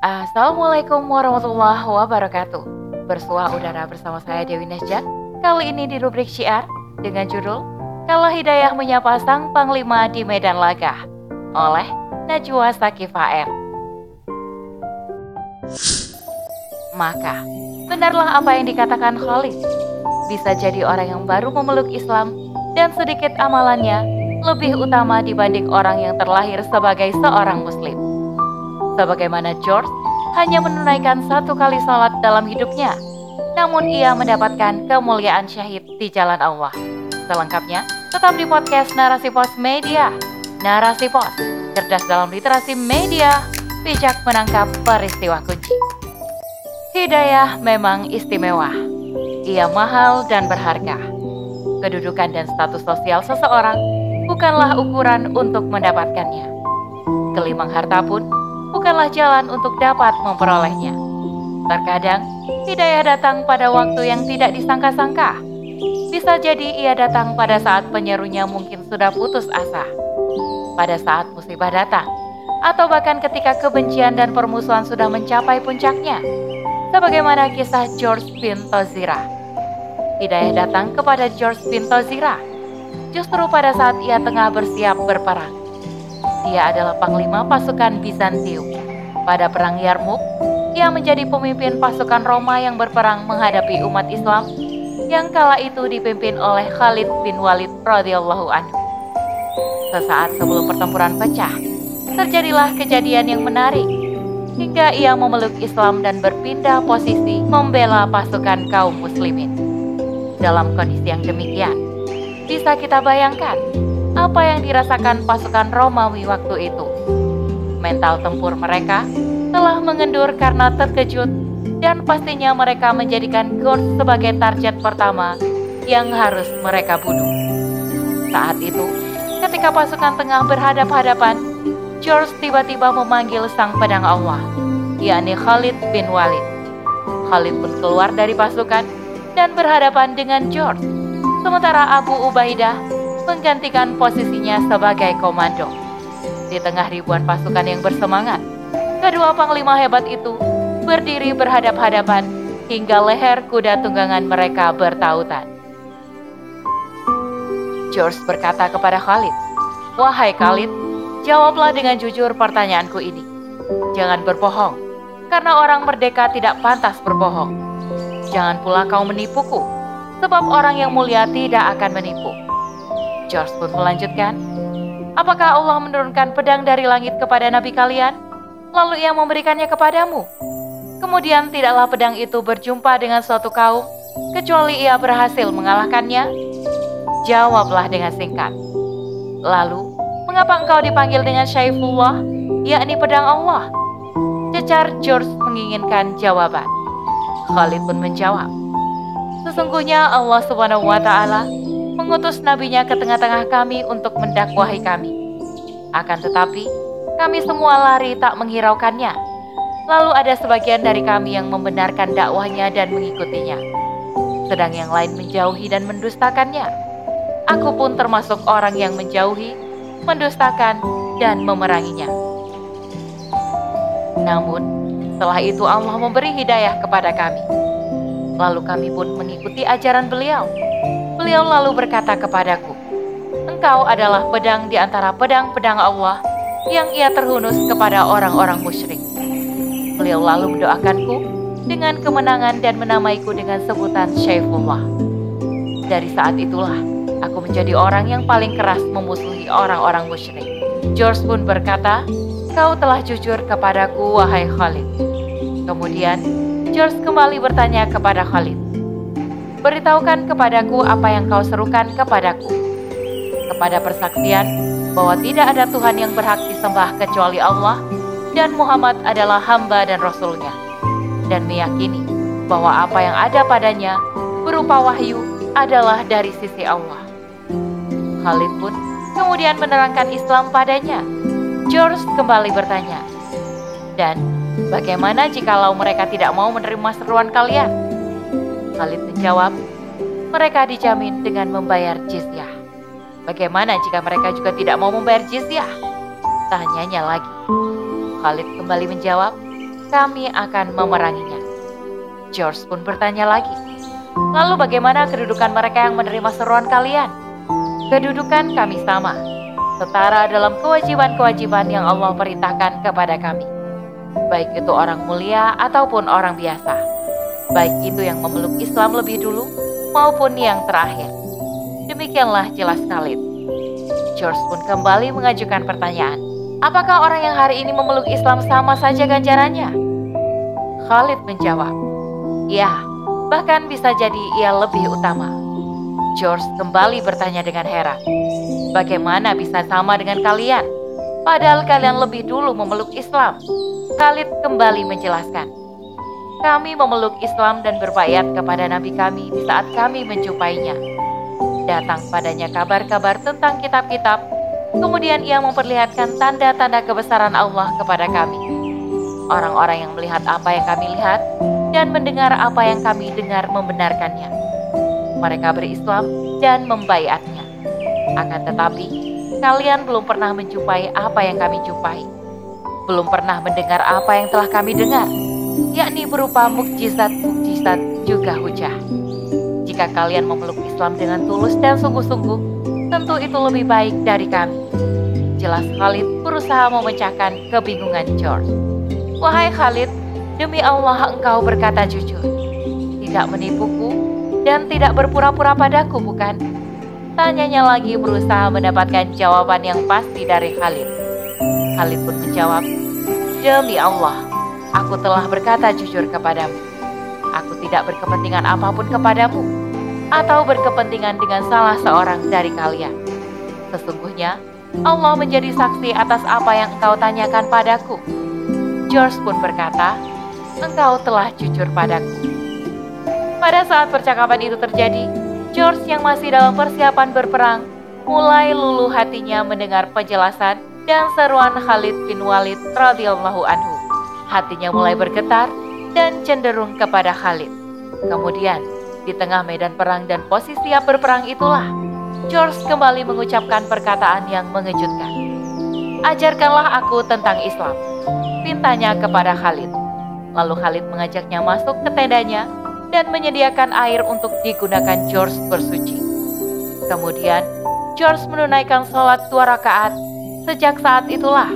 Assalamualaikum warahmatullahi wabarakatuh. Bersua udara bersama saya Dewi Nasjak. Kali ini di rubrik syiar dengan judul Kalau Hidayah Menyapa Sang Panglima di Medan Laga oleh Najwa Sakifa R. Maka, benarlah apa yang dikatakan Khalid. Bisa jadi orang yang baru memeluk Islam dan sedikit amalannya lebih utama dibanding orang yang terlahir sebagai seorang muslim sebagaimana George hanya menunaikan satu kali sholat dalam hidupnya, namun ia mendapatkan kemuliaan syahid di jalan Allah. Selengkapnya, tetap di podcast Narasi Pos Media. Narasi Pos, cerdas dalam literasi media, bijak menangkap peristiwa kunci. Hidayah memang istimewa. Ia mahal dan berharga. Kedudukan dan status sosial seseorang bukanlah ukuran untuk mendapatkannya. Kelimang harta pun bukanlah jalan untuk dapat memperolehnya. Terkadang, hidayah datang pada waktu yang tidak disangka-sangka. Bisa jadi ia datang pada saat penyerunya mungkin sudah putus asa, pada saat musibah datang, atau bahkan ketika kebencian dan permusuhan sudah mencapai puncaknya, sebagaimana kisah George bin Tozira. Hidayah datang kepada George bin Tozira justru pada saat ia tengah bersiap berperang. Dia adalah panglima pasukan Bizantium. Pada perang Yarmuk, ia menjadi pemimpin pasukan Roma yang berperang menghadapi umat Islam yang kala itu dipimpin oleh Khalid bin Walid radhiyallahu anhu. Sesaat sebelum pertempuran pecah, terjadilah kejadian yang menarik hingga ia memeluk Islam dan berpindah posisi membela pasukan kaum muslimin. Dalam kondisi yang demikian, bisa kita bayangkan apa yang dirasakan pasukan Romawi waktu itu. Mental tempur mereka telah mengendur karena terkejut dan pastinya mereka menjadikan Gord sebagai target pertama yang harus mereka bunuh. Saat itu, ketika pasukan tengah berhadap-hadapan, George tiba-tiba memanggil sang pedang Allah, yakni Khalid bin Walid. Khalid pun keluar dari pasukan dan berhadapan dengan George. Sementara Abu Ubaidah menggantikan posisinya sebagai komando. Di tengah ribuan pasukan yang bersemangat, kedua panglima hebat itu berdiri berhadap-hadapan hingga leher kuda tunggangan mereka bertautan. George berkata kepada Khalid, Wahai Khalid, jawablah dengan jujur pertanyaanku ini. Jangan berbohong, karena orang merdeka tidak pantas berbohong. Jangan pula kau menipuku, sebab orang yang mulia tidak akan menipu. George pun melanjutkan, Apakah Allah menurunkan pedang dari langit kepada nabi kalian, lalu ia memberikannya kepadamu? Kemudian tidaklah pedang itu berjumpa dengan suatu kaum, kecuali ia berhasil mengalahkannya? Jawablah dengan singkat. Lalu, mengapa engkau dipanggil dengan Syaifullah, yakni pedang Allah? Cecar George menginginkan jawaban. Khalid pun menjawab, Sesungguhnya Allah subhanahu wa ta'ala mengutus nabinya ke tengah-tengah kami untuk mendakwahi kami. Akan tetapi, kami semua lari tak menghiraukannya. Lalu ada sebagian dari kami yang membenarkan dakwahnya dan mengikutinya. Sedang yang lain menjauhi dan mendustakannya. Aku pun termasuk orang yang menjauhi, mendustakan, dan memeranginya. Namun, setelah itu Allah memberi hidayah kepada kami. Lalu kami pun mengikuti ajaran beliau Beliau lalu berkata kepadaku, Engkau adalah pedang di antara pedang-pedang Allah yang ia terhunus kepada orang-orang musyrik. Beliau lalu mendoakanku dengan kemenangan dan menamaiku dengan sebutan Syaifullah. Dari saat itulah aku menjadi orang yang paling keras memusuhi orang-orang musyrik. George pun berkata, Kau telah jujur kepadaku, wahai Khalid. Kemudian, George kembali bertanya kepada Khalid, Beritahukan kepadaku apa yang kau serukan kepadaku. Kepada persaksian bahwa tidak ada Tuhan yang berhak disembah kecuali Allah dan Muhammad adalah hamba dan Rasulnya. Dan meyakini bahwa apa yang ada padanya berupa wahyu adalah dari sisi Allah. Khalid pun kemudian menerangkan Islam padanya. George kembali bertanya, dan bagaimana jikalau mereka tidak mau menerima seruan kalian? Khalid menjawab, mereka dijamin dengan membayar jizyah. Bagaimana jika mereka juga tidak mau membayar jizyah? Tanyanya lagi. Khalid kembali menjawab, kami akan memeranginya. George pun bertanya lagi, lalu bagaimana kedudukan mereka yang menerima seruan kalian? Kedudukan kami sama, setara dalam kewajiban-kewajiban yang Allah perintahkan kepada kami. Baik itu orang mulia ataupun orang biasa. Baik itu yang memeluk Islam lebih dulu maupun yang terakhir. Demikianlah jelas Khalid. George pun kembali mengajukan pertanyaan. Apakah orang yang hari ini memeluk Islam sama saja ganjarannya? Khalid menjawab, Ya, bahkan bisa jadi ia lebih utama. George kembali bertanya dengan heran. Bagaimana bisa sama dengan kalian? Padahal kalian lebih dulu memeluk Islam. Khalid kembali menjelaskan. Kami memeluk Islam dan berbayat kepada Nabi kami di saat kami menjumpainya. Datang padanya kabar-kabar tentang kitab-kitab Kemudian ia memperlihatkan tanda-tanda kebesaran Allah kepada kami. Orang-orang yang melihat apa yang kami lihat dan mendengar apa yang kami dengar membenarkannya. Mereka berislam dan membayatnya. Akan tetapi, kalian belum pernah menjumpai apa yang kami jumpai. Belum pernah mendengar apa yang telah kami dengar, yakni berupa mukjizat-mukjizat juga hujah. Jika kalian memeluk Islam dengan tulus dan sungguh-sungguh, tentu itu lebih baik dari kami. Jelas Khalid berusaha memecahkan kebingungan George. Wahai Khalid, demi Allah engkau berkata jujur. Tidak menipuku dan tidak berpura-pura padaku bukan? Tanyanya lagi berusaha mendapatkan jawaban yang pasti dari Khalid. Khalid pun menjawab, Demi Allah, aku telah berkata jujur kepadamu. Aku tidak berkepentingan apa pun kepadamu atau berkepentingan dengan salah seorang dari kalian. Sesungguhnya, Allah menjadi saksi atas apa yang engkau tanyakan padaku. George pun berkata, engkau telah jujur padaku. Pada saat percakapan itu terjadi, George yang masih dalam persiapan berperang, mulai luluh hatinya mendengar penjelasan dan seruan Khalid bin Walid radhiyallahu anhu. Hatinya mulai bergetar dan cenderung kepada Khalid. Kemudian, di tengah medan perang dan posisi siap berperang itulah, George kembali mengucapkan perkataan yang mengejutkan. Ajarkanlah aku tentang Islam, pintanya kepada Khalid. Lalu Khalid mengajaknya masuk ke tendanya dan menyediakan air untuk digunakan George bersuci. Kemudian, George menunaikan sholat dua rakaat. Sejak saat itulah,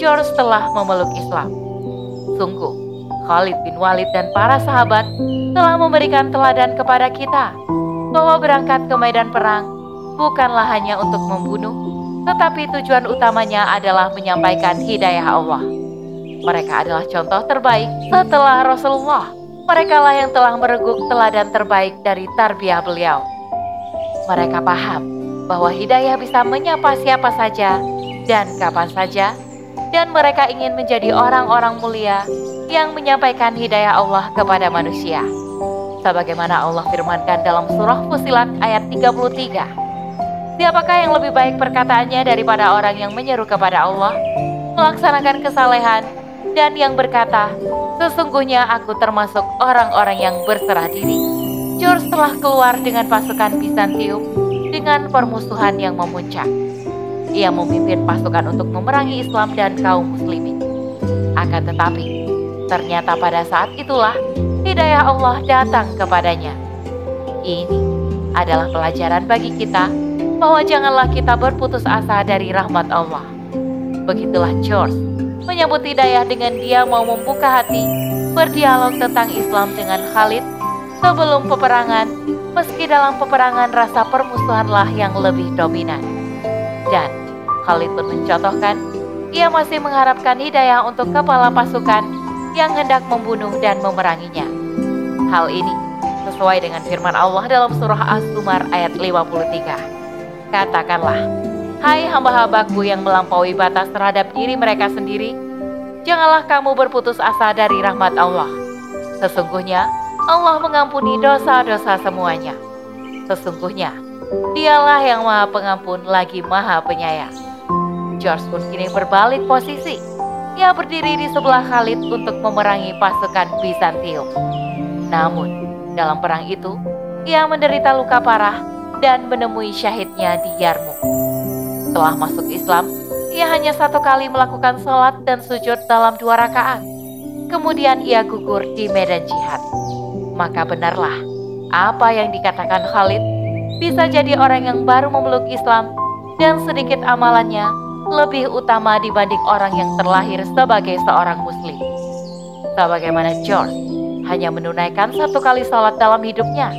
George telah memeluk Islam. Sungguh, Khalid bin Walid dan para sahabat telah memberikan teladan kepada kita bahwa berangkat ke medan perang bukanlah hanya untuk membunuh, tetapi tujuan utamanya adalah menyampaikan hidayah Allah. Mereka adalah contoh terbaik setelah Rasulullah. Mereka lah yang telah mereguk teladan terbaik dari tarbiyah beliau. Mereka paham bahwa hidayah bisa menyapa siapa saja dan kapan saja, dan mereka ingin menjadi orang-orang mulia yang menyampaikan hidayah Allah kepada manusia. Sebagaimana Allah firmankan dalam surah Fusilat ayat 33. Siapakah yang lebih baik perkataannya daripada orang yang menyeru kepada Allah, melaksanakan kesalehan, dan yang berkata, Sesungguhnya aku termasuk orang-orang yang berserah diri. George telah keluar dengan pasukan Bizantium dengan permusuhan yang memuncak. Ia memimpin pasukan untuk memerangi Islam dan kaum muslimin. Akan tetapi, Ternyata pada saat itulah hidayah Allah datang kepadanya. Ini adalah pelajaran bagi kita bahwa janganlah kita berputus asa dari rahmat Allah. Begitulah George menyambut hidayah dengan dia mau membuka hati, berdialog tentang Islam dengan Khalid sebelum peperangan, meski dalam peperangan rasa permusuhanlah yang lebih dominan. Dan Khalid pun mencontohkan, ia masih mengharapkan hidayah untuk kepala pasukan yang hendak membunuh dan memeranginya. Hal ini sesuai dengan firman Allah dalam surah As-Zumar ayat 53. Katakanlah, hai hamba-hambaku yang melampaui batas terhadap diri mereka sendiri, janganlah kamu berputus asa dari rahmat Allah. Sesungguhnya Allah mengampuni dosa-dosa semuanya. Sesungguhnya dialah yang maha pengampun lagi maha penyayang. George pun kini berbalik posisi ia berdiri di sebelah Khalid untuk memerangi pasukan Bizantium. Namun, dalam perang itu, ia menderita luka parah dan menemui syahidnya di Yarmouk. Setelah masuk Islam, ia hanya satu kali melakukan sholat dan sujud dalam dua rakaat. kemudian ia gugur di medan jihad. Maka benarlah apa yang dikatakan Khalid, bisa jadi orang yang baru memeluk Islam dan sedikit amalannya lebih utama dibanding orang yang terlahir sebagai seorang muslim. Sebagaimana George hanya menunaikan satu kali sholat dalam hidupnya,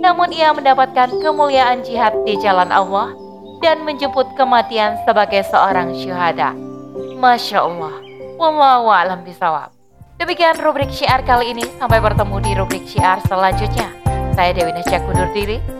namun ia mendapatkan kemuliaan jihad di jalan Allah dan menjemput kematian sebagai seorang syuhada. Masya Allah. Wallahu a'lam bisawab. Demikian rubrik syiar kali ini. Sampai bertemu di rubrik syiar selanjutnya. Saya Dewi Nasya kundur diri.